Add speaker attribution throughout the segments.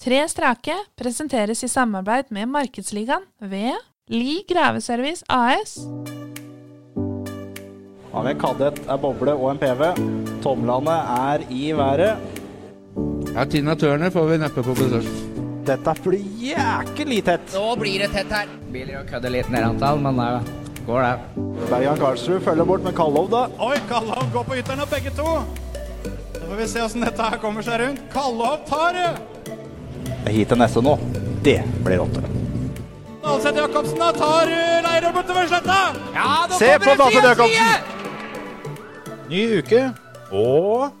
Speaker 1: Tre strake presenteres i samarbeid med Markedsligaen ved Li Graveservice AS.
Speaker 2: Har vi en kadett, en boble og en PV. Tomlene er i været.
Speaker 3: Ja, Tina Turner får vi neppe på besøk.
Speaker 2: Dette blir jæklig tett.
Speaker 4: Nå blir det tett her. Biler og kødder litt ned antall, men det går det.
Speaker 2: Bergan Karlsrud følger bort med Kallov, da.
Speaker 5: Oi, Kallov går på ytteren og begge to. Så får vi se åssen dette her kommer seg rundt. Kallov tar det!
Speaker 2: Hit til neste nå. Det blir åtte.
Speaker 5: Dalseth Jacobsen da tar uh, Leirøy bortover sletta.
Speaker 4: Ja, nå
Speaker 2: Se på Dalseth Jacobsen! Ny uke og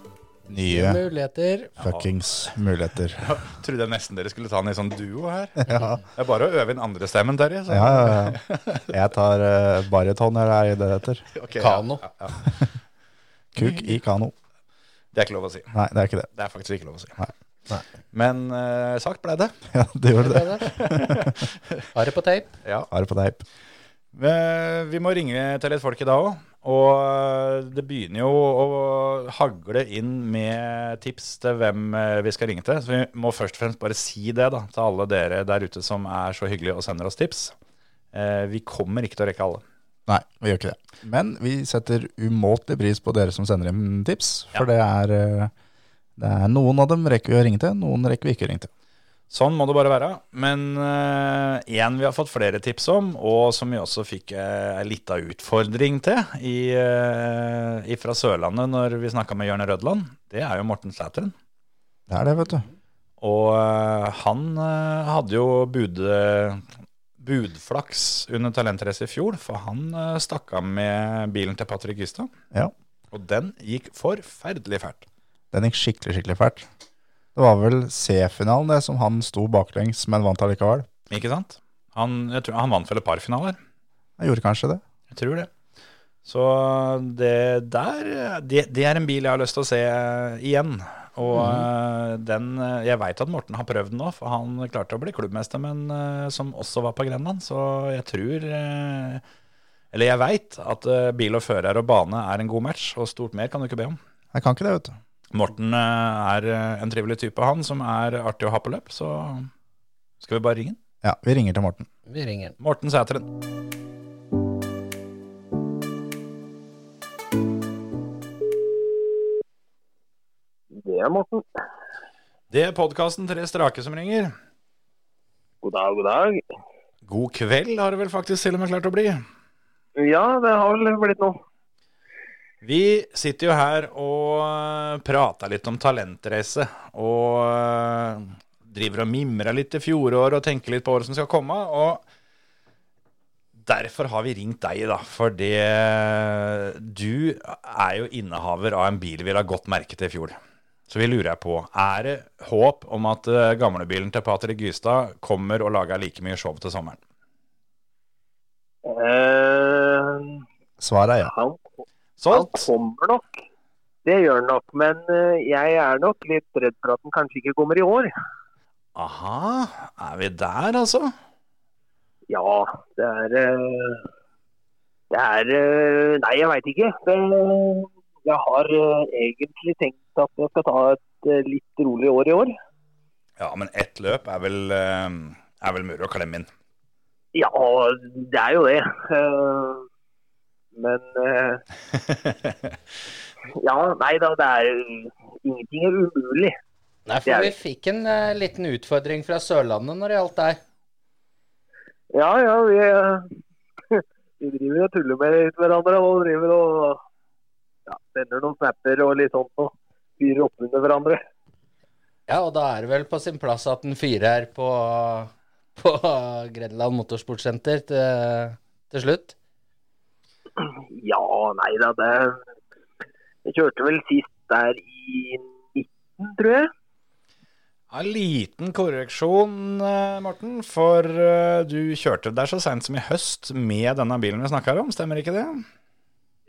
Speaker 6: Nye
Speaker 7: Muligheter.
Speaker 6: fuckings muligheter.
Speaker 5: Trodde jeg nesten dere skulle ta en i sånn duo her.
Speaker 6: Ja,
Speaker 5: Det er bare å øve inn andre stemmen, Terje. Ja,
Speaker 6: ja, ja. Jeg tar uh, baryton, eller er det det heter?
Speaker 5: Ok, ja.
Speaker 7: Kano.
Speaker 6: Kuk i kano.
Speaker 5: Det er ikke lov å si.
Speaker 6: Nei, det er ikke det.
Speaker 5: Det er faktisk ikke lov å si.
Speaker 6: Nei.
Speaker 7: Nei.
Speaker 5: Men uh, sagt ble det.
Speaker 6: Ja, det gjorde det.
Speaker 7: Har det på tape.
Speaker 5: Ja.
Speaker 6: Har det på teip.
Speaker 5: Eh, Vi må ringe til litt folk i dag òg. Og eh, det begynner jo å hagle inn med tips til hvem eh, vi skal ringe til. Så vi må først og fremst bare si det da, til alle dere der ute som er så hyggelige og sender oss tips. Eh, Vi kommer ikke til å rekke alle.
Speaker 6: Nei, vi gjør ikke det. Men vi setter umåtelig pris på dere som sender inn tips. For det, er, eh, det er noen av dem rekker vi å ringe til, noen rekker vi ikke å ringe til.
Speaker 5: Sånn må det bare være. Men én vi har fått flere tips om, og som vi også fikk uh, lita utfordring til i, eh, fra Sørlandet når vi snakka med Jørn Rødland, det er jo Morten Sæteren.
Speaker 6: Det er det, vet du.
Speaker 5: Og uh, han hadde jo bud, budflaks under Talentrace i fjor, for han uh, stakk av med bilen til Patrick Gystad.
Speaker 6: Ja.
Speaker 5: Og den gikk forferdelig fælt.
Speaker 6: Den gikk skikkelig, skikkelig fælt. Det var vel C-finalen det som han sto baklengs, men vant allikevel.
Speaker 5: Ikke sant? Han, jeg tror, han vant vel et par finaler.
Speaker 6: Jeg gjorde kanskje det.
Speaker 5: Jeg tror det. Så det der det, det er en bil jeg har lyst til å se igjen. Og eh, den eh, Jeg veit at Morten har prøvd den nå, for han klarte å bli klubbmester, men eh, som også var på Grenland. Så jeg tror Eller jeg veit at bil og fører og bane er en god match, og stort mer kan du ikke be om.
Speaker 6: Jeg kan ikke det, vet du.
Speaker 5: Morten eh, er eh, en trivelig type, han, som er artig å ha på løp. Så skal vi bare ringe han.
Speaker 6: Ja, vi ringer til Morten.
Speaker 7: Vi ringer.
Speaker 5: Morten Sæteren.
Speaker 8: Det er Morten.
Speaker 5: Det er podkasten Tre strake som ringer.
Speaker 8: God dag, god dag.
Speaker 5: God kveld har det vel faktisk til og med klart å bli.
Speaker 8: Ja, det har vel blitt noe.
Speaker 5: Vi sitter jo her og eh, prater litt om talentreise. Og eh, driver og mimrer litt til fjoråret og tenker litt på året som skal komme. Og derfor har vi ringt deg, da. Fordi du er jo innehaver av en bil vi la godt merke til i fjor. Så vi lurer på, er det håp om at eh, gamlebilen til Patrick Gystad kommer og lager like mye show til sommeren?
Speaker 8: Uh,
Speaker 6: Svaret er ja.
Speaker 8: Han, han kommer nok. Det gjør han nok. Men eh, jeg er nok litt redd for at han kanskje ikke kommer i år.
Speaker 5: Aha, er vi der, altså?
Speaker 8: Ja, det er eh, Det er eh, Nei, jeg veit ikke. Det, jeg har egentlig tenkt at jeg skal ta et litt rolig år i år.
Speaker 5: Ja, men ett løp er vel, er vel mulig å klemme inn.
Speaker 8: Ja, det er jo det. Men eh, ja, nei da, det er ingenting er umulig.
Speaker 7: Nei, for vi fikk en uh, liten utfordring fra Sørlandet når det gjaldt deg.
Speaker 8: Ja, ja, vi, eh, vi driver og tuller med hverandre og driver og ja, sender noen snapper og litt sånt og fyrer opp under hverandre.
Speaker 7: Ja, og da er det vel på sin plass at en fyrer her på, på Grenland Motorsportsenter til, til slutt.
Speaker 8: Ja, nei da, det Jeg kjørte vel sist der i 19, tror jeg.
Speaker 5: En liten korreksjon, eh, Morten. For eh, du kjørte der så seint som i høst med denne bilen vi snakker om, stemmer ikke det?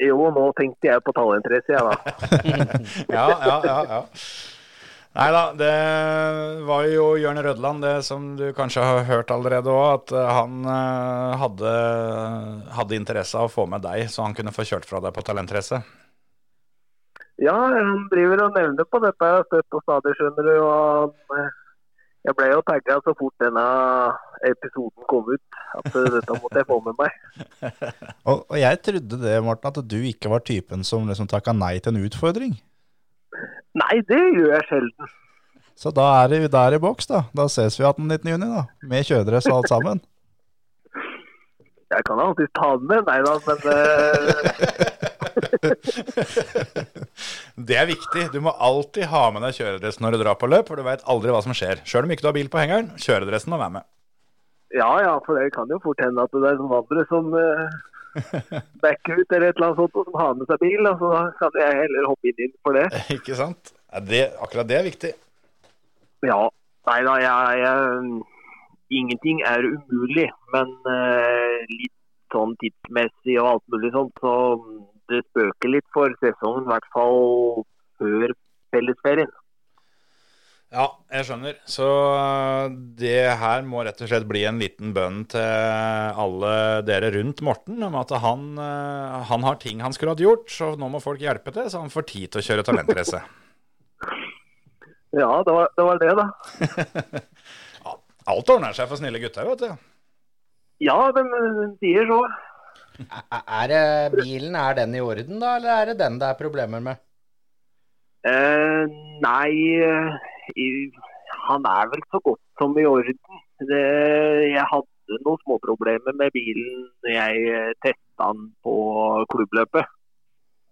Speaker 8: Jo, nå tenkte jeg på tallinteresse, jeg da.
Speaker 5: Ja, ja, ja. ja. Nei da, det var jo Jørn Rødland, det som du kanskje har hørt allerede òg, at eh, han eh, hadde, hadde interesse av å få med deg, så han kunne få kjørt fra deg på talentrace.
Speaker 8: Ja, han driver og nevner på dette støtt og stadig, skjønner du. Og eh, Jeg ble jo tagga så fort denne episoden kom ut, at dette måtte jeg få med meg.
Speaker 6: Og, og jeg trodde det, Morten, at du ikke var typen som liksom takka nei til en utfordring.
Speaker 8: Nei, det gjør jeg sjelden.
Speaker 6: Så da er det der i boks, da. Da ses vi 18.19. da. Med kjøredress og alt sammen.
Speaker 8: Jeg kan alltid ta den med, nei da, men eh,
Speaker 5: Det er viktig. Du må alltid ha med deg kjøredressen når du drar på løp, for du veit aldri hva som skjer. Sjøl om ikke du har bil på hengeren, kjøredressen må være med.
Speaker 8: ja ja, for det kan jo fort hende at det er noen andre som eh, backer ut eller et eller annet sånt, og som har med seg bil. så da kan jeg heller hoppe inn for det.
Speaker 5: Ikke sant? Det, akkurat det er viktig.
Speaker 8: Ja. Nei da, jeg, jeg Ingenting er umulig, men eh, litt sånn tidsmessig og alt mulig sånt, så det spøker litt for sesongen, i hvert fall før fellesferien.
Speaker 5: Ja, jeg skjønner. Så øh, det her må rett og slett bli en liten bønn til alle dere rundt Morten om at han, øh, han har ting han skulle hatt gjort, så nå må folk hjelpe til, så han får tid til å kjøre talentrace.
Speaker 8: Ja, det var det, var det da.
Speaker 5: Alt ordner seg for snille gutter, vet du.
Speaker 8: Ja, de, de sier så.
Speaker 7: Er- Er det bilen, er den i orden da, eller er det den det er problemer med?
Speaker 8: Eh, nei, eh, han er vel så godt som i orden. Det, jeg hadde noen småproblemer med bilen når jeg testa den på klubbløpet.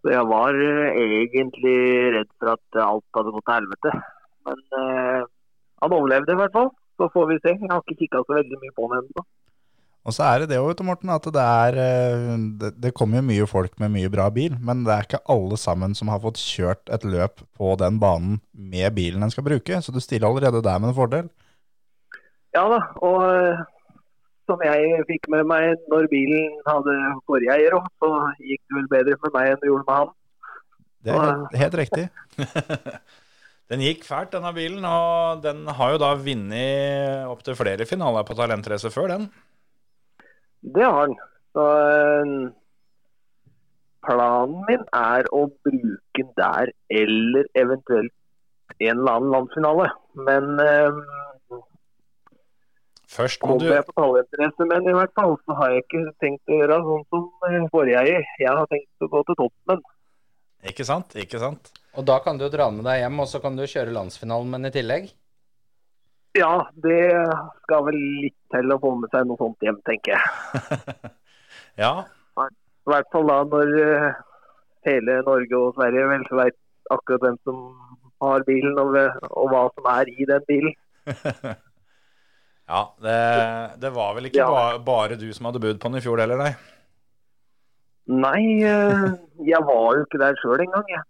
Speaker 8: Så jeg var eh, egentlig redd for at alt hadde gått til helvete. Men eh, han overlevde i hvert fall. Så får vi se. Jeg har ikke kikka så veldig mye på den ennå.
Speaker 6: Og så er det det òg, vet du, Morten, at det er eh, det, det kommer jo mye folk med mye bra bil, men det er ikke alle sammen som har fått kjørt et løp på den banen med bilen en skal bruke, så du stiller allerede der med en fordel.
Speaker 8: Ja da, og eh, som jeg fikk med meg når bilen hadde forrige eier òg, så gikk det vel bedre med meg enn det gjorde med han.
Speaker 6: Det er helt, helt riktig.
Speaker 5: Den gikk fælt, denne bilen, og den har jo da vunnet opptil flere finaler på talentrace før den.
Speaker 8: Det har han. Så eh, planen min er å bruke den der, eller eventuelt en eller annen landsfinale. Men um,
Speaker 5: Først må du
Speaker 8: jeg på men i hvert fall så har jeg ikke tenkt å gjøre sånn som forrige eier. Jeg har tenkt å gå til toppen.
Speaker 5: Ikke sant? Ikke sant?
Speaker 7: Og da kan du dra med deg hjem, og så kan du kjøre landsfinalen men i tillegg.
Speaker 8: Ja, det skal vel litt til å få med seg noe sånt hjem, tenker jeg.
Speaker 5: Ja,
Speaker 8: I hvert fall da når eh, hele Norge og Sverige vel vet akkurat hvem som har bilen, og, og hva som er i den bilen.
Speaker 5: ja det, det var vel ikke
Speaker 8: Ja.
Speaker 5: ba, bare du som hadde bud på den i fjor heller, nei?
Speaker 8: Nei, eh, jeg var jo ikke der sjøl engang. Jeg.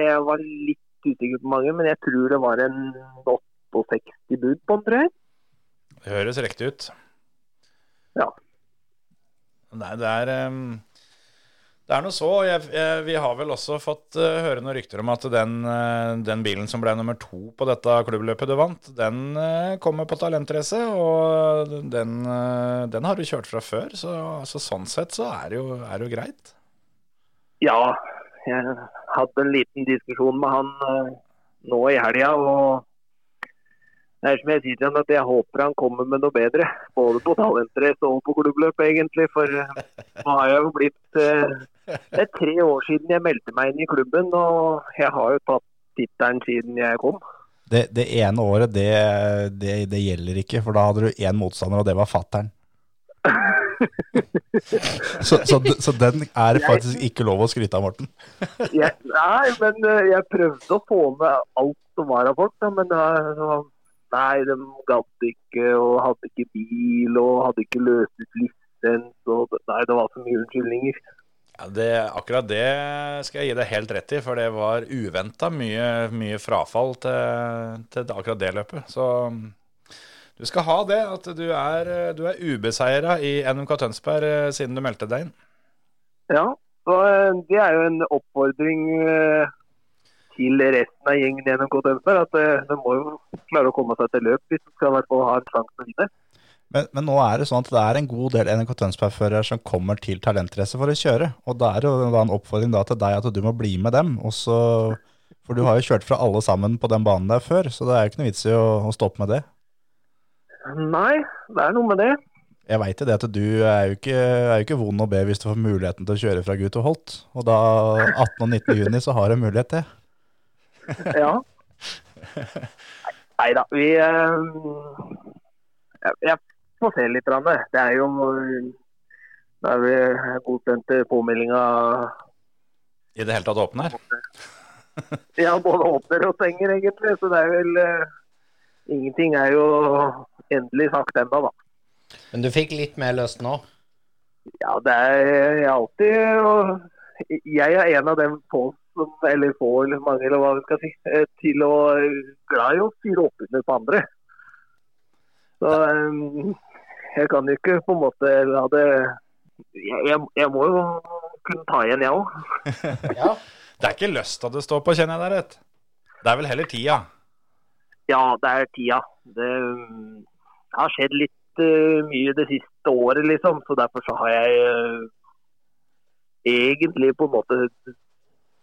Speaker 8: Jeg var litt usikker på mange, men jeg tror det var en 68 bud på den, tror jeg.
Speaker 5: Det høres riktig ut.
Speaker 8: Ja.
Speaker 5: Nei, det er um Det er noe så. Jeg, jeg, vi har vel også fått uh, høre noen rykter om at den, uh, den bilen som ble nummer to på dette klubbløpet du vant, den uh, kommer på talentrace, og den, den har du kjørt fra før. Så, så sånn sett så er det jo, er det jo greit.
Speaker 8: Ja, jeg hadde en liten diskusjon med han nå i helga. og det er som jeg sier til han at jeg håper han kommer med noe bedre. Både på talentrace og på klubbløp, egentlig. For eh, nå har jeg jo blitt eh, Det er tre år siden jeg meldte meg inn i klubben, og jeg har jo tatt tittelen siden jeg kom.
Speaker 6: Det, det ene året, det, det, det gjelder ikke, for da hadde du én motstander, og det var fattern. så, så, så den er faktisk ikke lov å skryte av, Morten.
Speaker 8: Jeg, nei, men eh, jeg prøvde å få med alt som var av folk, da, men det så, nei, de gadd ikke og hadde ikke bil og hadde ikke løst ut lisens. Og, nei, det var så mye unnskyldninger.
Speaker 5: Ja, det, akkurat det skal jeg gi deg helt rett i, for det var uventa mye, mye frafall til, til akkurat det løpet. Så du skal ha det, at du er, du er ubeseira i NMK Tønsberg eh, siden du meldte deg inn.
Speaker 8: Ja, eh, det er jo en oppfordring eh, til resten av gjengen gjennom NMK Tønsberg. At eh, de må jo klare å komme seg til løp hvis de skal i hvert fall ha en sjanse til å vinne.
Speaker 6: Men, men nå er det sånn at det er en god del NRK Tønsberg-førere som kommer til talentrace for å kjøre. Og da er det jo da en oppfordring til deg at du må bli med dem. Også, for du har jo kjørt fra alle sammen på den banen der før, så det er jo ikke noe vits i å, å stoppe med det.
Speaker 8: Nei, det er noe med det.
Speaker 6: Jeg veit det at du er jo, ikke, er jo ikke vond å be hvis du får muligheten til å kjøre fra Gut og Holt. Og da 18. og 19. juni så har du mulighet til.
Speaker 8: Ja. Nei da, vi eh, jeg, jeg får se litt. grann, det. Det er jo Da er vi godkjent til påmeldinga
Speaker 5: I det hele tatt åpne her.
Speaker 8: Ja, både åpner og stenger, egentlig. Så det er vel eh, Ingenting er jo endelig sagt ennå, da.
Speaker 7: Men du fikk litt mer lyst nå?
Speaker 8: Ja, det er jeg alltid og Jeg er en av dem som Eller få, eller mange, eller hva vi skal si. eh, Til å glad i å fyre opp under på andre. Så eh, jeg kan jo ikke på en måte la det jeg, jeg, må jo kunne ta igjen, jeg òg.
Speaker 7: Ja.
Speaker 5: Det er ikke lysta det står på, kjenner jeg deg rett. Det er vel heller tida.
Speaker 8: Ja, det er tida. Det mm, har skjedd litt uh, mye det siste året, liksom. Så derfor så har jeg uh, egentlig på en måte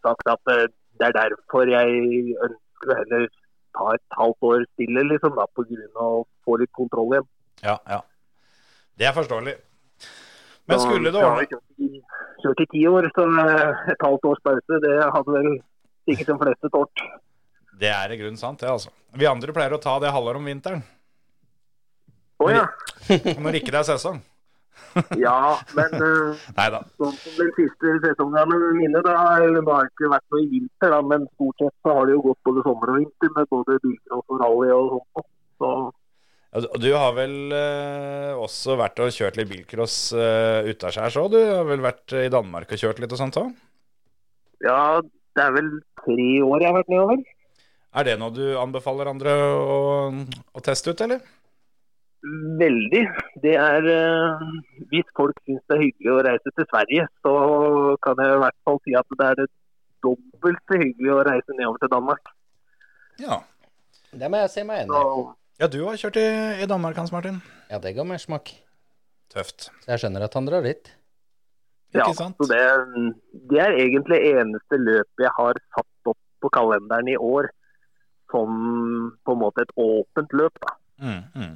Speaker 8: sagt at eh, det er derfor jeg ønsker å heller ta et halvt år stille, liksom. da, av å få litt kontroll igjen.
Speaker 5: Ja, ja. Det er forståelig. Men
Speaker 8: Så
Speaker 5: skulle det
Speaker 8: jeg har
Speaker 5: ordne
Speaker 8: kjørt i- ti år, så eh, et halvt års pause, det hadde vel sikkert de fleste tålt.
Speaker 5: Det er i grunnen sant, det, altså. Vi andre pleier å ta det halvår om vinteren.
Speaker 8: Å ja.
Speaker 5: Når ikke det er sesong.
Speaker 8: Ja, men
Speaker 5: uh,
Speaker 8: Sånn som den siste sesongen mine, da, det har ikke vært noe i vinter, da, men stort sett så har det jo gått både sommer og vinter med både bilcross og rally og sånt. Så
Speaker 5: Du har vel eh, også vært og kjørt litt bilcross uh, utaskjærs òg? Du har vel vært i Danmark og kjørt litt og sånt òg?
Speaker 8: ja, det er vel tre år jeg har vært nedover.
Speaker 5: Er det noe du anbefaler andre å, å teste ut, eller?
Speaker 8: Veldig. Det er eh, Hvis folk syns det er hyggelig å reise til Sverige, så kan jeg i hvert fall si at det er dobbelt så hyggelig å reise nedover til Danmark.
Speaker 5: Ja.
Speaker 7: Det må jeg si meg enig i.
Speaker 5: Ja, du har kjørt i, i Danmark, Hans Martin.
Speaker 7: Ja, det ga mersmak.
Speaker 5: Tøft.
Speaker 7: Så jeg skjønner at han drar dit.
Speaker 8: ja,
Speaker 5: Ikke sant?
Speaker 8: så det, det er egentlig eneste løp jeg har satt opp på kalenderen i år som på en måte et åpent løp. da.
Speaker 5: Mm, mm.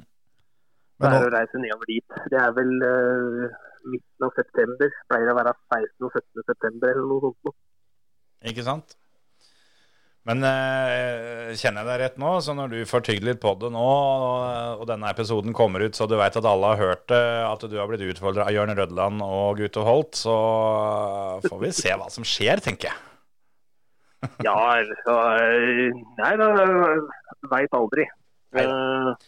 Speaker 8: Det er å reise nedover dit. Det er vel uh, midten av september. Pleier å være 16. og 17. september eller noe sånt.
Speaker 5: Ikke sant? Men eh, kjenner jeg deg rett nå, så når du får tygd litt på det nå, og, og denne episoden kommer ut, så du veit at alle har hørt det, at du har blitt utfordra av Jørn Rødland og Gute Holt, så får vi se hva som skjer, tenker jeg.
Speaker 8: Ja, altså eh, Nei, da veit aldri. Nei. og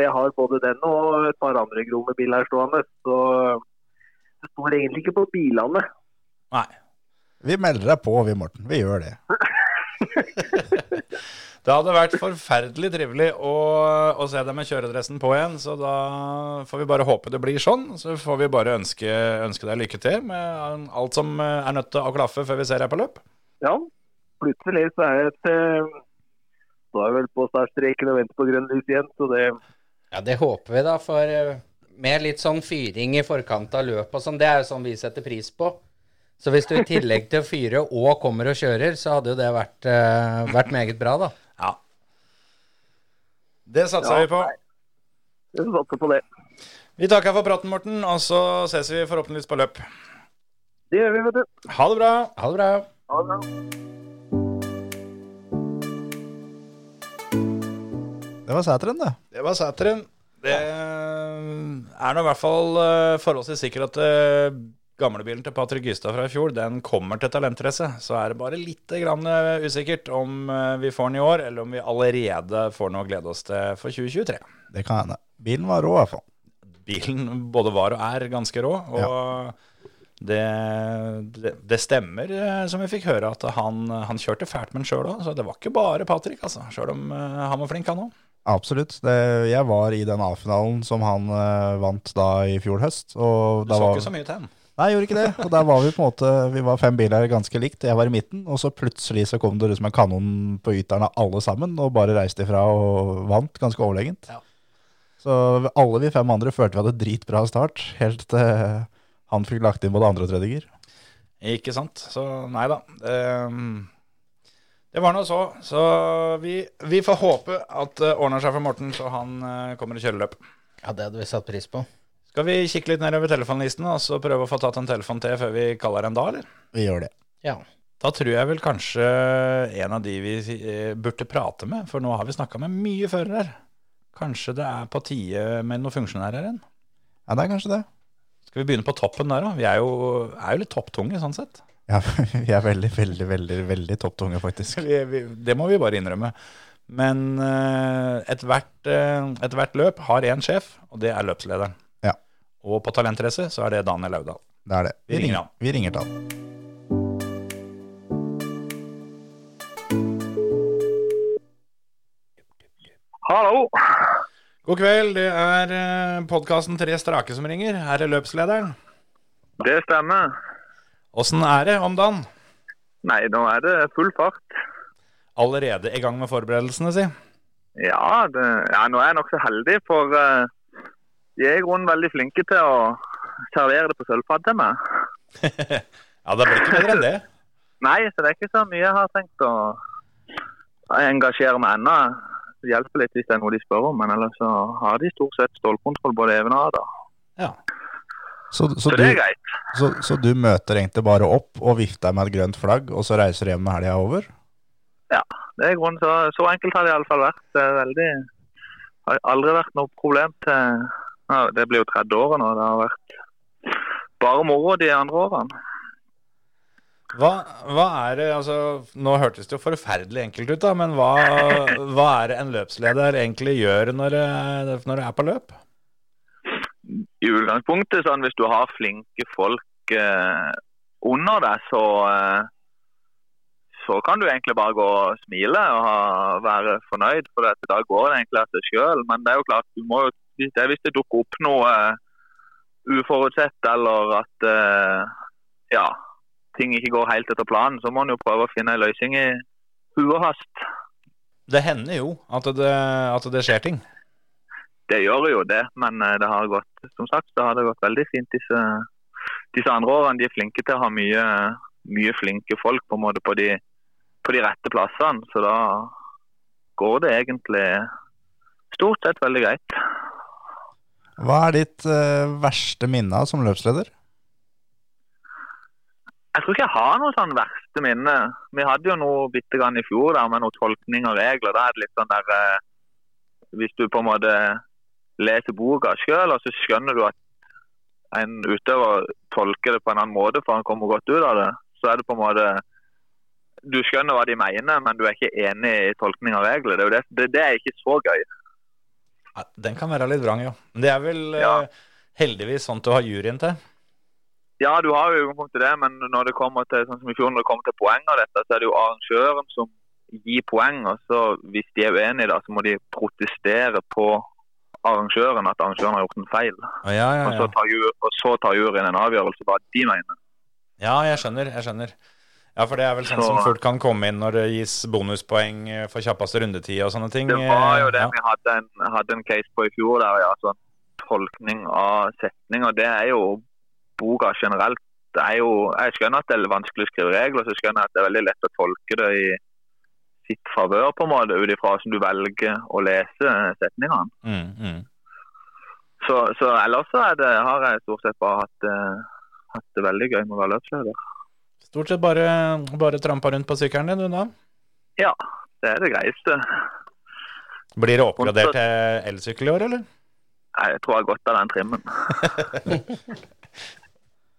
Speaker 8: jeg har både den og et par andre gromebiler stående, så det står egentlig ikke på bilene.
Speaker 5: Nei.
Speaker 6: vi melder deg på, vi, Morten. Vi gjør det.
Speaker 5: Det hadde vært forferdelig trivelig å, å se deg med kjøredressen på igjen, så da får vi bare håpe det blir sånn. Så får vi bare ønske, ønske deg lykke til med alt som er nødt til å klaffe før vi ser deg på løp.
Speaker 8: Ja, plutselig så er det et eh, Nå er vi vel på startstreken og venter på grønn lys igjen, så det
Speaker 7: Ja, det håper vi, da. For eh, med litt sånn fyring i forkant av løpet og sånn, det er jo sånn vi setter pris på. Så hvis du i tillegg til å fyre og kommer og kjører, så hadde jo det vært, uh, vært meget bra, da.
Speaker 5: Ja. Det satser
Speaker 8: Ja,
Speaker 5: vi på.
Speaker 8: Vi satser på det.
Speaker 5: Vi takker for praten, Morten, og så ses vi forhåpentligvis på løp.
Speaker 8: Det gjør vi, vet du.
Speaker 5: Ha det bra.
Speaker 7: Ha det bra.
Speaker 8: Ha det bra.
Speaker 6: Det var Sæteren, det.
Speaker 5: Det var Sæteren. Det er nå i hvert fall eh, forholdsvis sikkert at eh, gamlebilen til Patrick Gystad fra i fjor, den kommer til talentrace. Så er det bare litt grann eh, usikkert om eh, vi får den i år, eller om vi allerede får noe å glede oss til for 2023.
Speaker 6: Det kan hende. Bilen var rå, i hvert fall.
Speaker 5: Bilen både var og er ganske rå, og det, det, det stemmer, eh, som vi fikk høre, at han, han kjørte fælt med den sjøl òg. Så det var ikke bare Patrick, altså. Sjøl om eh, han var flink, han òg.
Speaker 6: Absolutt. Det, jeg var i den A-finalen som han uh, vant da i fjor høst. Og
Speaker 5: Du så
Speaker 6: var,
Speaker 5: ikke så mye til han.
Speaker 6: Nei, jeg gjorde ikke det. Og der var vi på en måte Vi var fem biler ganske likt. Jeg var i midten, og så plutselig så kom det liksom en kanon på yteren av alle sammen, og bare reiste ifra og vant ganske overlegent.
Speaker 5: Ja.
Speaker 6: Så alle vi fem andre følte vi hadde dritbra start, helt til han fikk lagt inn både andre og tredje gir.
Speaker 5: Ikke sant. Så nei da. Det, Det var nå så. Så vi, vi får håpe at det ordner seg for Morten, så han eh, kommer og kjører løp.
Speaker 7: Ja, det hadde vi satt pris på.
Speaker 5: Skal vi kikke litt nedover telefonlisten og så prøve å få tatt en telefon til før vi kaller en da, eller?
Speaker 6: Vi gjør det.
Speaker 7: Ja.
Speaker 5: Da tror jeg vel kanskje en av de vi eh, burde prate med, for nå har vi snakka med mye førere. Kanskje det er på tide med noen funksjonærer igjen?
Speaker 6: Ja, det er kanskje det.
Speaker 5: Skal vi begynne på toppen der da? Vi er jo, er jo litt topptunge sånn sett.
Speaker 6: Ja, vi er veldig, veldig, veldig veldig topptunge, faktisk.
Speaker 5: Vi, vi, det må vi bare innrømme. Men uh, ethvert uh, et hvert løp har én sjef, og det er løpslederen.
Speaker 6: Ja.
Speaker 5: Og på Talentrace så er det Daniel Laudal.
Speaker 6: Det er det.
Speaker 5: Vi ringer han.
Speaker 6: Vi ringer til han.
Speaker 9: Hallo.
Speaker 5: God kveld, det er uh, podkasten Tre strake som ringer. Her er løpslederen.
Speaker 9: Det stemmer.
Speaker 5: Åssen er det om dagen?
Speaker 9: Nei, nå er det full fart.
Speaker 5: Allerede i gang med forberedelsene, si.
Speaker 9: Ja, det, ja nå er jeg nokså heldig, for uh, de er i grunnen veldig flinke til å servere det på sølvfat til meg.
Speaker 5: ja, det blir ikke bedre enn det.
Speaker 9: Nei, så det er ikke så mye jeg har tenkt å engasjere meg ennå. Det hjelper litt hvis det er noe de spør om, men ellers så har de stort sett stålkontroll både Even og Ada.
Speaker 5: Ja.
Speaker 6: Så, så,
Speaker 9: Så
Speaker 6: du,
Speaker 9: det er greit.
Speaker 6: så, så du møter egentlig bare opp og vifter med et grønt flagg, og så reiser du hjem når helga er over?
Speaker 9: Det er grunnen så, så enkelt har det iallfall vært. Det er veldig har aldri vært noe problem til ja, Det blir jo 30 år nå. Det har vært bare moro de andre årene.
Speaker 5: Hva, hva er det, altså Nå hørtes det jo forferdelig enkelt ut, da, men hva, hva er det en løpsleder egentlig gjør når det, når det er på løp?
Speaker 9: I utgangspunktet, sånn, hvis du har flinke folk eh, under deg, så, eh, så kan du egentlig bare gå og smile og ha, være fornøyd. For dette, da går det egentlig av seg sjøl. Men det er jo klart, du må jo, hvis det, dukker opp noe eh, uforutsett eller at eh, ja, ting ikke går helt etter planen, så må man jo prøve å finne en løsning i huet hast.
Speaker 5: Det hender jo at det, at det skjer ting.
Speaker 9: Det gjør jo det, men eh, det har gått som sagt, det har det gått veldig fint disse, disse andre årene. De er flinke til å ha mye, mye flinke folk på, på, de, på de rette plassene. Så da går det egentlig stort sett veldig greit.
Speaker 6: Hva er ditt uh, verste minne som løpsleder?
Speaker 9: Jeg tror ikke jeg har noe sånn verste minne. Vi hadde jo noe bitte grann i fjor der med noe tolkning og regler. Da er det litt sånn der uh, Hvis du på en måte leser boka sjøl, og så skjønner du at en utøver tolker det på en annen måte for han kommer godt ut av det, så er det på en måte Du skjønner hva de mener, men du er ikke enig i tolkning av regler. Det det, det, er ikke så gøy.
Speaker 5: Ja, Den kan være litt vrang, ja. Men det er vel
Speaker 9: Ja.
Speaker 5: eh, heldigvis sånn du har juryen til.
Speaker 9: Ja, du har jo utgangspunkt til det, men når det kommer til sånn som i fjor, når det kommer til poeng av dette, så er det jo arrangøren som gir poeng. og så Hvis de er uenige, da, så må de protestere på arrangøren at arrangøren har gjort en feil.
Speaker 5: Ja, ja,
Speaker 9: Og så tar, ju, og så tar juryen en avgjørelse hva de mener.
Speaker 5: ja, jeg skjønner. Jeg skjønner. Ja, for det er vel sånn
Speaker 9: Så-
Speaker 5: som fort kan komme inn når det gis bonuspoeng eh, for kjappeste rundetid og sånne ting.
Speaker 9: Det var jo
Speaker 5: eh,
Speaker 9: det
Speaker 5: ja.
Speaker 9: vi hadde en, hadde en case på i fjor, der ja, sånn tolkning av setninger. Det er jo boka generelt. Det er jo, jeg skjønner at det er vanskelig å skrive regler, så skjønner jeg at det er veldig lett å tolke det i sitt favør, på en måte, ut ifra hvordan du velger å lese setningene.
Speaker 5: Mm, mm.
Speaker 9: Så, så ellers så er det, har jeg stort sett bare hatt, uh, hatt det veldig gøy med å være løpsleder.
Speaker 5: Stort sett bare, bare trampa rundt på sykkelen din, du da.
Speaker 9: Ja, det er det greieste.
Speaker 5: Blir det oppgradert til elsykkel i år, eller?
Speaker 9: Nei, Jeg tror jeg har godt av den trimmen.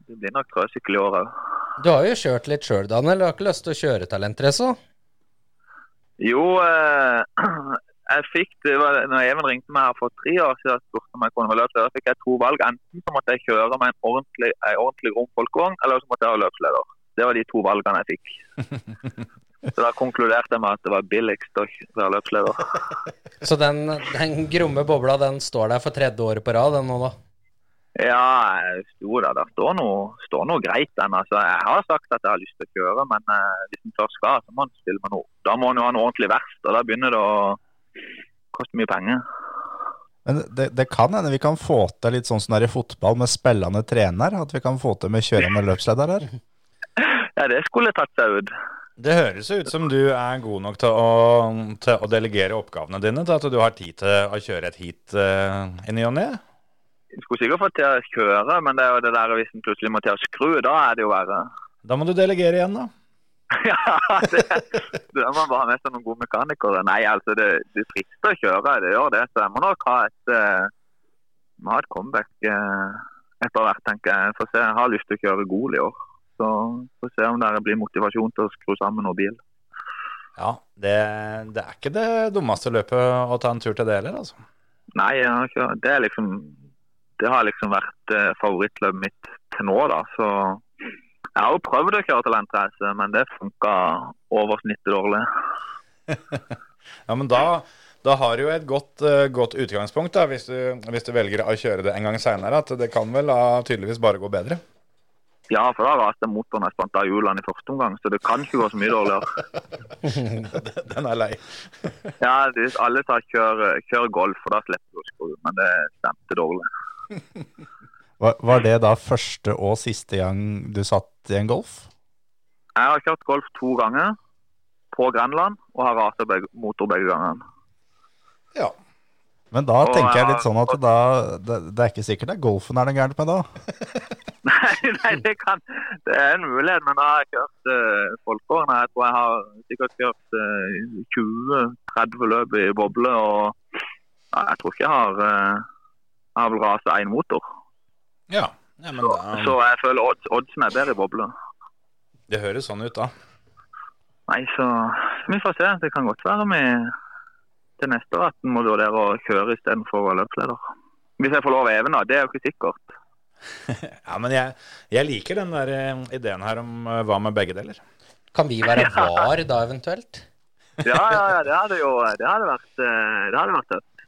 Speaker 9: Det blir nok trøsykkel i år òg.
Speaker 7: Du har jo kjørt litt sjøl, Daniel. Du har ikke lyst til å kjøre talentrace?
Speaker 9: Jo, eh, jeg fikk det var, når Even ringte meg her for tre år siden og spurte om jeg kunne være løpsleder, fikk jeg to valg. Enten så måtte jeg kjøre med en ordentlig, en ordentlig rom folkevogn, eller så måtte jeg ha løpsleder. Det var de to valgene jeg fikk. Så da konkluderte jeg med at det var billigst å være løpsleder.
Speaker 7: Så den, den gromme bobla, den står der for tredje året på rad, den nå, da?
Speaker 9: Ja, jo da. Det står noe, står noe greit den. Altså, jeg har sagt at jeg har lyst til å kjøre, men eh, hvis en først skal, så må en stille med noe. Da må en jo ha noe ordentlig verst, og da begynner det å koste mye penger.
Speaker 6: Men det, det kan hende vi kan få til litt sånn som det er i fotball med spillende trener. At vi kan få til med kjørende løpsleder her.
Speaker 9: Ja, det skulle tatt seg ut.
Speaker 5: Det høres ut som du er god nok til å, til å delegere oppgavene dine, til at du har tid til å kjøre et heat uh, i ny og ne.
Speaker 9: Skulle sikkert fått til å kjøre, men det er jo det der hvis en plutselig må til å skru, da er det jo verre.
Speaker 5: Da må du delegere igjen, da.
Speaker 9: ja, det, det må man bare ha med seg noen gode mekanikere. Nei, altså, det, det frister å kjøre, det gjør det. Så jeg må nok ha et, uh, ha et comeback uh, etter hvert, tenker jeg. Får se, jeg har lyst til å kjøre Gol i år. Så får se om det blir motivasjon til å skru sammen noen bil.
Speaker 5: Ja, det, det er ikke det dummeste løpet å ta en tur til det heller, altså.
Speaker 9: Nei, det er liksom det har liksom vært eh, favorittløpet mitt til nå, da. Så jeg har jo prøvd å kjøre talentreise, men det funka over snittet dårlig.
Speaker 5: ja, men da, da har du jo et godt, uh, godt utgangspunkt da, hvis du, hvis du, velger å kjøre det en gang seinere. At det kan vel uh, tydeligvis bare gå bedre?
Speaker 9: Ja, for da raste motoren jeg spant av hjulene i første omgang, så det kan ikke gå så mye dårligere.
Speaker 5: Den er lei.
Speaker 9: ja, alle sa kjør, kjør golf, for da slipper du å skru, men det stemte dårlig.
Speaker 6: Var det da første og siste gang du satt i en golf?
Speaker 9: Jeg har kjørt golf to ganger på Grenland og har rasa motor begge gangene.
Speaker 5: Ja.
Speaker 6: Men da og tenker jeg litt sånn at da, det, det, er ikke sikkert det er golfen er det gærent med da?
Speaker 9: nei, nei det, kan, det er en mulighet, men da har jeg kjørt uh, folkeårene. Jeg tror jeg har sikkert kjørt uh, 20-30 løp i boble. og ja, Jeg tror ikke jeg har uh, har vel rasa én motor.
Speaker 5: Ja, ja men da...
Speaker 9: så, så, jeg føler odds, oddsen er bedre i boble.
Speaker 5: Det høres sånn ut, da.
Speaker 9: Nei, så vi får se. Det kan godt være vi til neste år at en må vurdere å kjøre istedenfor løpsleder. Hvis jeg får lov å eve nå, det er jo ikke sikkert.
Speaker 5: ja, men jeg, jeg, liker den der eh, ideen her om uh, hva med begge deler.
Speaker 7: Kan vi være var da, eventuelt?
Speaker 9: ja, ja, ja, det hadde jo det hadde vært, eh, det hadde vært tøft.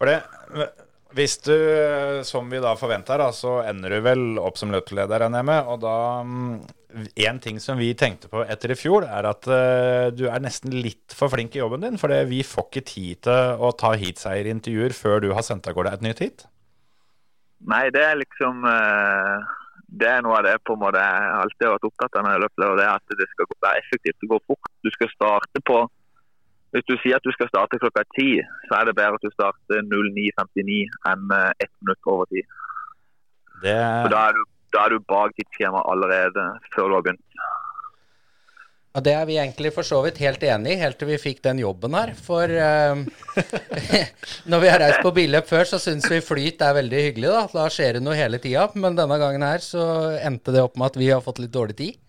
Speaker 5: For det hvis du, som vi da forventer, så ender du vel opp som løpsleder, regner jeg med. Og da En ting som vi tenkte på etter i fjor, er at uh, du er nesten litt for flink i jobben din. For vi får ikke tid til å ta heatseierintervjuer før du har sendt av gårde et nytt heat.
Speaker 9: Nei, det er liksom uh, Det er noe av det på en måte jeg alltid har vært opptatt av når jeg løper, og det er at det skal være effektivt. og gå fort. Du skal starte på hvis du sier at du skal starte klokka ti, så er det bedre at du starter 09.59 enn eh, ett minutt over ti.
Speaker 5: Det...
Speaker 9: Da er, du, da er du bak tidsskjemaet allerede før du har begynt.
Speaker 7: Og Det er vi egentlig for så vidt helt enig i, helt til vi fikk den jobben her. For uh, når vi har reist på billøp før, så syns vi flyt er veldig hyggelig. Da Da skjer det noe hele tida. Men denne gangen her så endte det opp med at vi har fått litt dårlig tid.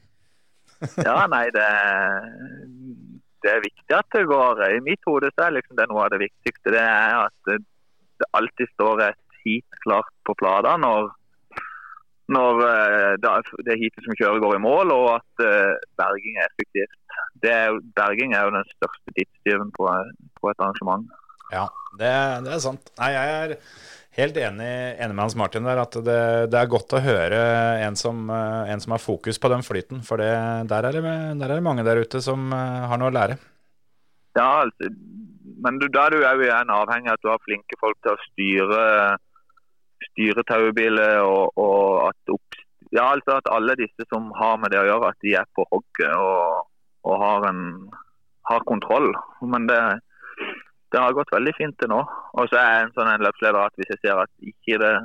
Speaker 9: ja, nei, det, det er viktig at det går. I mitt hode så er liksom det noe av det viktigste. Det er at det, alltid står et heat klart på plata når, når uh, det heatet som kjører går i mål, og at uh, berging er effektivt. Er, berging er jo den største tidstyven på, på, et arrangement.
Speaker 5: Ja, det, det, er sant. Nei, jeg er helt enig, enig, med Hans Martin der at det, det er godt å høre en som, eh, en som, har fokus på den flyten. For det, der, er det, der, er det, mange der ute som eh, har noe å lære.
Speaker 9: Ja, altså, men du, da er du òg igjen avhengig av at du har flinke folk til å styre, styre taubiler og, og at, opp, ja, altså at alle disse som har med det å gjøre, at de er på hogget og, og har, en, har kontroll. Men det det har gått veldig fint til nå. Og så er jeg en sånn en løpsleder at hvis jeg ser at ikke det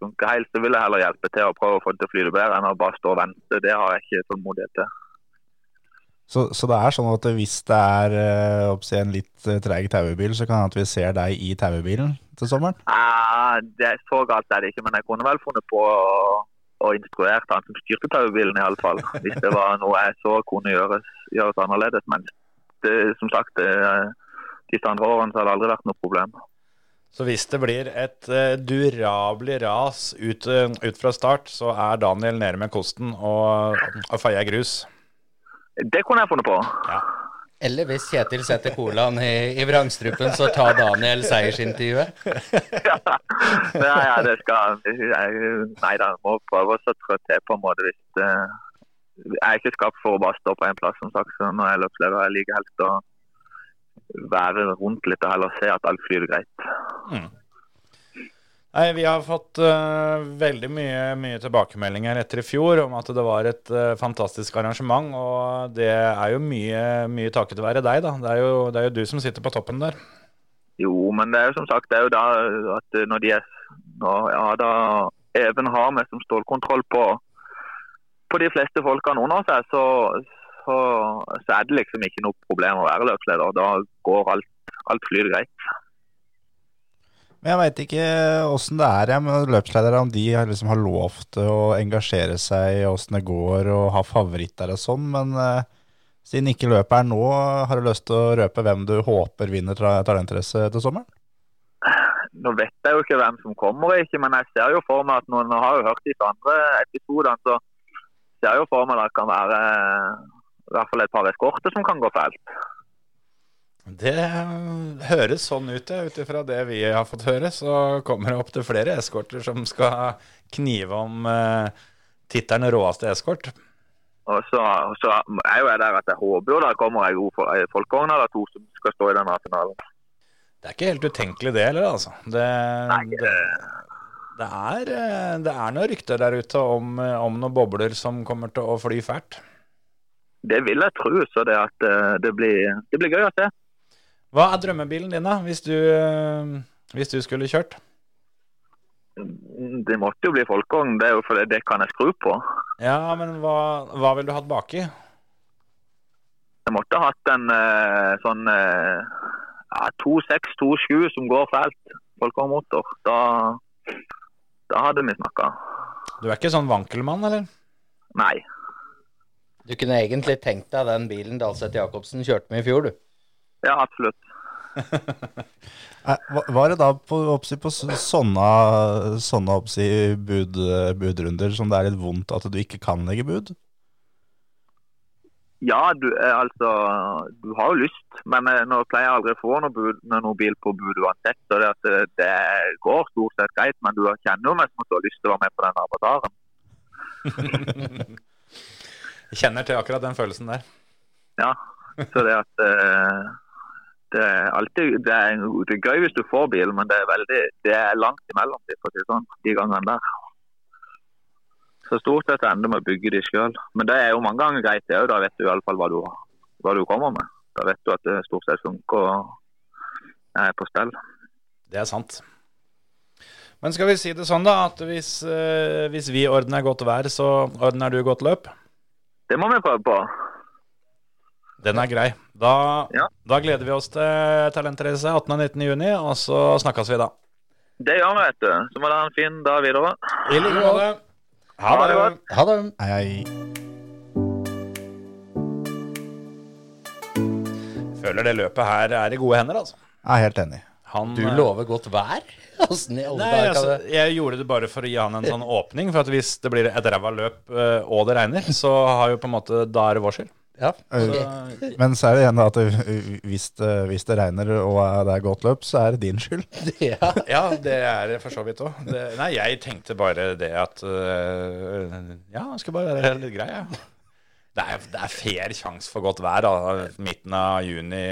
Speaker 9: funker helt, så vil jeg heller hjelpe til å prøve å få det til å flyte bedre enn å bare stå og vente. Det har jeg ikke tålmodighet til.
Speaker 6: Så, så, det er sånn at hvis det er oppsett en litt treg treig tauebil, så kan det at vi ser deg i tauebilen til sommeren?
Speaker 9: Ja, det er Så galt er det ikke, men jeg kunne vel funnet på å, å instruere han som styrte tauebilen, iallfall. Hvis det var noe jeg så kunne gjøres, gjøres annerledes. Men det, som sagt, det, siste andre årene så har det aldri vært noe problem.
Speaker 5: Så hvis det blir et uh, durabelig ras ut, uh, ut, fra start, så er Daniel nede med kosten og, og feier grus?
Speaker 9: Det kunne jeg funnet på.
Speaker 5: Ja.
Speaker 7: Eller hvis Kjetil setter colaen i, i vrangstrupen, så tar Daniel seiersintervjuet.
Speaker 9: ja, ja, det skal Nei da, må prøve å trå til på en måte hvis uh, Jeg er ikke skapt for å bare stå på én plass, som sagt. Så når jeg løper, jeg liker helst å være rundt litt og heller se at alt flyr greit. Mm.
Speaker 5: Nei, Vi har fått uh, veldig mye, mye tilbakemeldinger etter i fjor om at det var et uh, fantastisk arrangement. Og det er jo mye, mye takket være deg, da. Det er, jo, det er jo du som sitter på toppen der.
Speaker 9: Jo, men det er jo som sagt det er jo da at når de er når, ja, da Even har med som stålkontroll på, på de fleste folkene under seg, så, så, så er det liksom ikke noe problem å være løpsleder. Da går alt, alt flyr greit.
Speaker 6: Men jeg veit ikke åssen det er med løpsledere, om de liksom har lovt å engasjere seg i åssen det går og ha favoritter og sånn, men eh, siden ikke løpet er nå, har du lyst til å røpe hvem du håper vinner tra- talentrace til sommeren?
Speaker 9: Nå vet jeg jo ikke hvem som kommer, ikke, men jeg ser jo for meg at noen har jo hørt de andre episodene, så ser jeg jo for meg at det kan være i hvert fall et par eskorter som kan gå fælt.
Speaker 5: Det høres sånn ut. Ut ifra det vi har fått høre, så kommer det opp til flere eskorter som skal knive om eh, tittelen råeste eskort.
Speaker 9: Og så, så er jo jeg der at jeg håper jo det kommer ei god folkevogn eller to som skal stå i den finalen.
Speaker 5: Det er ikke helt utenkelig det heller, altså. Det, det, det, er, eh, det er noen rykter der ute om, eh, om noen bobler som kommer til å fly fælt.
Speaker 9: Det vil jeg tro, så det, at eh, det, blir, det blir gøy å se.
Speaker 5: Hva er drømmebilen din, da, hvis du, eh, hvis du skulle kjørt?
Speaker 9: Det måtte jo bli folkevogn, det er jo fordi det kan jeg skru på.
Speaker 5: Ja, men hva, hva ville du hatt baki?
Speaker 9: Jeg måtte hatt en eh, sånn ja, 2627 som går fælt, folkevognmotor. Da, da hadde vi snakka.
Speaker 5: Du er ikke sånn vankelmann, eller?
Speaker 9: Nei.
Speaker 7: Du kunne egentlig tenkt deg den bilen Dalseth Jacobsen kjørte med i fjor, du.
Speaker 9: Ja, absolutt.
Speaker 6: Eh, Var det da på, oppsi, på sånne, sånne oppsi, bud, budrunder som det er litt vondt at du ikke kan legge bud?
Speaker 9: Ja, du, eh, altså, du har jo lyst, men eh, nå pleier jeg aldri å få noe, bud, noe bil på bud uansett. Så det, at det, det går stort sett greit, men du kjenner jo mest at du har lyst til å være med på den avataren.
Speaker 5: Jeg kjenner til akkurat den følelsen der.
Speaker 9: Ja, så det at uh, det er alltid det er, det er gøy hvis du får bil, men det er veldig det er langt imellom de, for å si sånn, de gangene der. Så stort sett ender med å bygge de sjøl. Men det er jo mange ganger greit, det òg. Da vet du iallfall hva, du- hva du kommer med. Da vet du at det stort sett funker og er på stell.
Speaker 5: Det er sant. Men skal vi si det sånn, da, at hvis, eh, hvis vi ordner godt vær, så ordner du godt løp?
Speaker 9: Det må vi prøve på.
Speaker 5: Den er grei. Da,
Speaker 9: Ja.
Speaker 5: da gleder vi oss til Talentrace 18. og 19. juni, og så snakkes vi da.
Speaker 9: Det gjør vi, vet du. Så må dere ha en fin dag videre.
Speaker 5: I like måte. Ha
Speaker 9: det
Speaker 5: det.
Speaker 9: godt.
Speaker 7: Ha det.
Speaker 6: Hei, hei.
Speaker 5: Føler det løpet her er i gode hender, altså.
Speaker 6: Jeg er helt enig.
Speaker 5: Han,
Speaker 7: Du
Speaker 5: eh,
Speaker 7: lover godt vær? Åssen i alle
Speaker 5: Nei, altså,
Speaker 7: det
Speaker 5: jeg gjorde det bare for å gi han en sånn åpning. For at hvis det blir et ræva løp eh, og det regner, så har jo på en måte Da er det vår skyld.
Speaker 7: Ja.
Speaker 5: Så,
Speaker 6: Men så er det igjen da at det- hvis det, hvis det regner og det er godt løp, så er det din skyld.
Speaker 7: ja.
Speaker 5: ja, det er det for så vidt òg. Nei, jeg tenkte bare det at Ja, det skal bare være litt grei, jeg. Det er, det er fair sjanse for godt vær da, midten av juni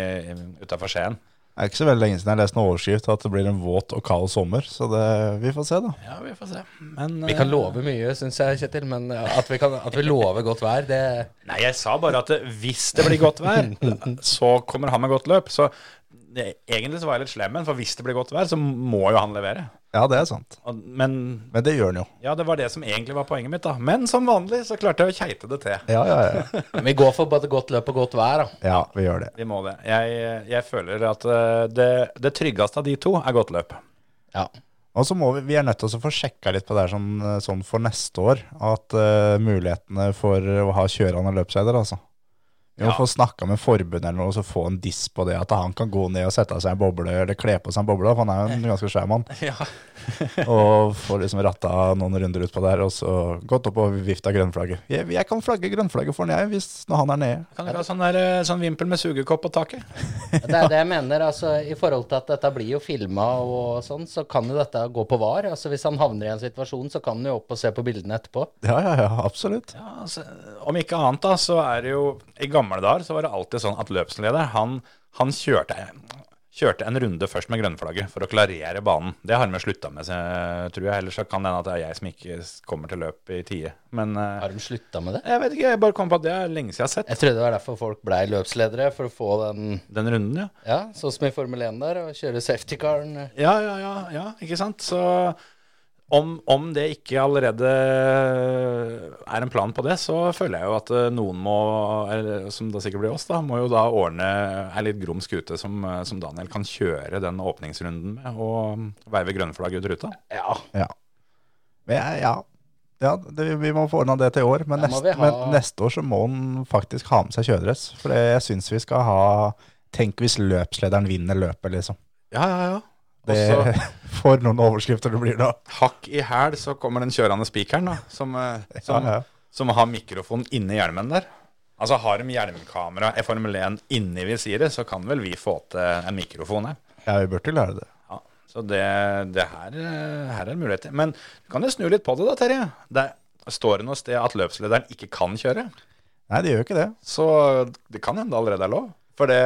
Speaker 5: utafor Skien.
Speaker 6: Det er ikke så veldig lenge siden jeg leste en overskrift at det blir en våt og kald sommer, så det, vi får se, da.
Speaker 5: Ja, vi får se. Men
Speaker 7: Vi kan
Speaker 5: øh,
Speaker 7: love mye, syns jeg, Kjetil. Men at vi, kan, at vi lover godt vær, det
Speaker 5: Nei, jeg sa bare at hvis det blir godt vær, så kommer han med godt løp. Så det, egentlig så var jeg litt slem, men for hvis det blir godt vær, så må jo han levere.
Speaker 6: Ja, det er sant.
Speaker 5: Men
Speaker 6: Men det gjør den jo.
Speaker 5: ja, det var det som egentlig var poenget mitt, da. Men som vanlig så klarte jeg å keite det til.
Speaker 6: Ja, ja, ja.
Speaker 7: Vi går for både godt løp og godt vær, da.
Speaker 6: Ja, vi gjør det.
Speaker 5: Vi må det. Jeg, jeg føler at eh, det, det tryggeste av de to er godt løp.
Speaker 7: Ja.
Speaker 6: Og så må vi, vi er nødt til å få sjekka litt på det her sånn, sånn for neste år. At eh, mulighetene for å ha kjørende løpseider, altså. Må
Speaker 5: Ja.
Speaker 6: få snakka med forbundet eller noe, og så få en diss på det. At han kan gå ned og sette seg en boble, eller kle på seg en boble. For han er jo en ganske svær mann.
Speaker 5: Ja.
Speaker 6: og få liksom ratta noen runder ut på der, og så gått opp og vifta grønnflagget. Jeg, jeg kan flagge grønnflagget for han, jeg, hvis når han er nede.
Speaker 5: Kan du ha sånn, der, eh, sånn vimpel med sugekopp på taket?
Speaker 7: Det er det jeg mener. altså I forhold til at dette blir jo filma og sånn, så kan jo dette gå på var. altså Hvis han havner i en situasjon, så kan han jo opp og se på bildene etterpå.
Speaker 6: Ja, ja, ja, absolutt.
Speaker 5: Ja, altså, om ikke annet da, så er det jo I gamle dager så var det alltid sånn at løpsleder, han, han kjørte kjørte en runde først med grønnflagget for å klarere banen. Det har de slutta med, så- tror jeg. Ellers så kan det hende at det er jeg som ikke kommer til løp i tide. Men eh,
Speaker 7: Har de slutta med det?
Speaker 5: jeg vet ikke, jeg bare kom på at det er lenge siden jeg har sett
Speaker 7: Jeg trodde det var derfor folk blei løpsledere, for å få den
Speaker 5: den runden, ja.
Speaker 7: Ja, sånn som i Formel 1 der, og kjøre safety-caren.
Speaker 5: Ja, ja, ja, ja, ikke sant? Så om, om det ikke allerede er en plan på det, så føler jeg jo at eh, noen må, eller, som det sikkert blir oss, da, må jo da ordne ei litt grom skute som, eh, som Daniel kan kjøre den åpningsrunden med, og veive grønnflagg ut ruta.
Speaker 7: Ja.
Speaker 6: Ja. Men jeg- ja. ja det, vi må få ordna det til i år. Men,
Speaker 7: Da
Speaker 6: neste,
Speaker 7: ha-
Speaker 6: men neste år så må han faktisk ha med seg kjøredress. For jeg syns vi skal ha Tenk hvis løpslederen vinner løpet, liksom.
Speaker 5: Ja, ja, ja.
Speaker 6: Det,
Speaker 5: Også-
Speaker 6: for noen overskrifter det blir da.
Speaker 5: Hakk i hæl så kommer den kjørende spikeren, da, som, eh, som,
Speaker 6: Ja, ja.
Speaker 5: som har mikrofon inni hjelmen der. Altså Har de hjelmkamera i Formel 1 inni visiret, så kan vel vi få til en mikrofon her.
Speaker 6: Ja, vi burde lære det.
Speaker 5: Ja, så det, det her, eh, her er en mulighet. Men du kan jo snu litt på det da, Terje. Det står det noe sted at løpslederen ikke kan kjøre.
Speaker 6: Nei, det gjør ikke det.
Speaker 5: Så det kan hende det allerede er lov. For det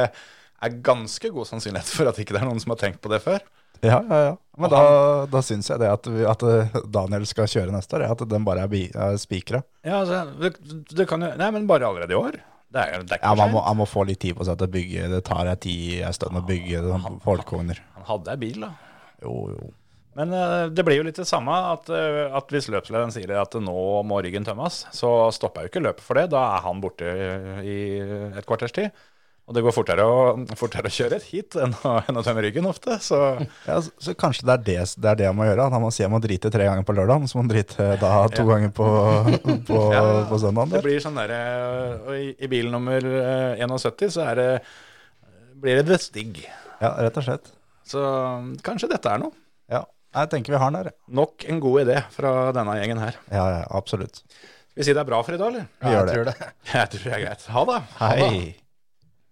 Speaker 5: er ganske god sannsynlighet for at ikke det er noen som har tenkt på det før.
Speaker 6: Ja, ja, ja. Men da, da syns jeg det at, vi, at eh, Daniel skal kjøre neste år, at den bare er, er spikra.
Speaker 5: Ja, altså, det, det kan jo Nei, men bare allerede i år. Det er, det er
Speaker 6: Ja, man må, man må få litt tid på seg til å bygge. Det tar ei tid en stund å bygge sånn.
Speaker 5: Han hadde ei bil, da.
Speaker 6: Jo, jo.
Speaker 5: Men uh, det blir jo litt det samme at, uh, at hvis løpslederen sier at nå må ryggen tømmes, så stopper jeg jo ikke løpet for det. Da er han borte i et kvarters tid. Og det går fortere å, fortere å kjøre hit enn å, enn å tømme ryggen ofte. Så
Speaker 6: Ja, så, så kanskje det er det, det er det han må gjøre. Han må si han må drite tre ganger på lørdag, så må han drite da to
Speaker 5: Ja.
Speaker 6: ganger på, på,
Speaker 5: Ja,
Speaker 6: på søndag.
Speaker 5: det blir sånn derre Og i, i bil nummer eh, 71 så er det blir det The Stig.
Speaker 6: Ja, rett og slett.
Speaker 5: Så kanskje dette er noe.
Speaker 6: Ja, jeg tenker vi har den der.
Speaker 5: Nok en god idé fra denne gjengen her.
Speaker 6: Ja, ja, absolutt.
Speaker 5: Skal vi si det er bra for i dag, eller?
Speaker 6: Ja, gjør det.
Speaker 7: tror det.
Speaker 5: Jeg tror det er greit. Ha det.
Speaker 6: Hei.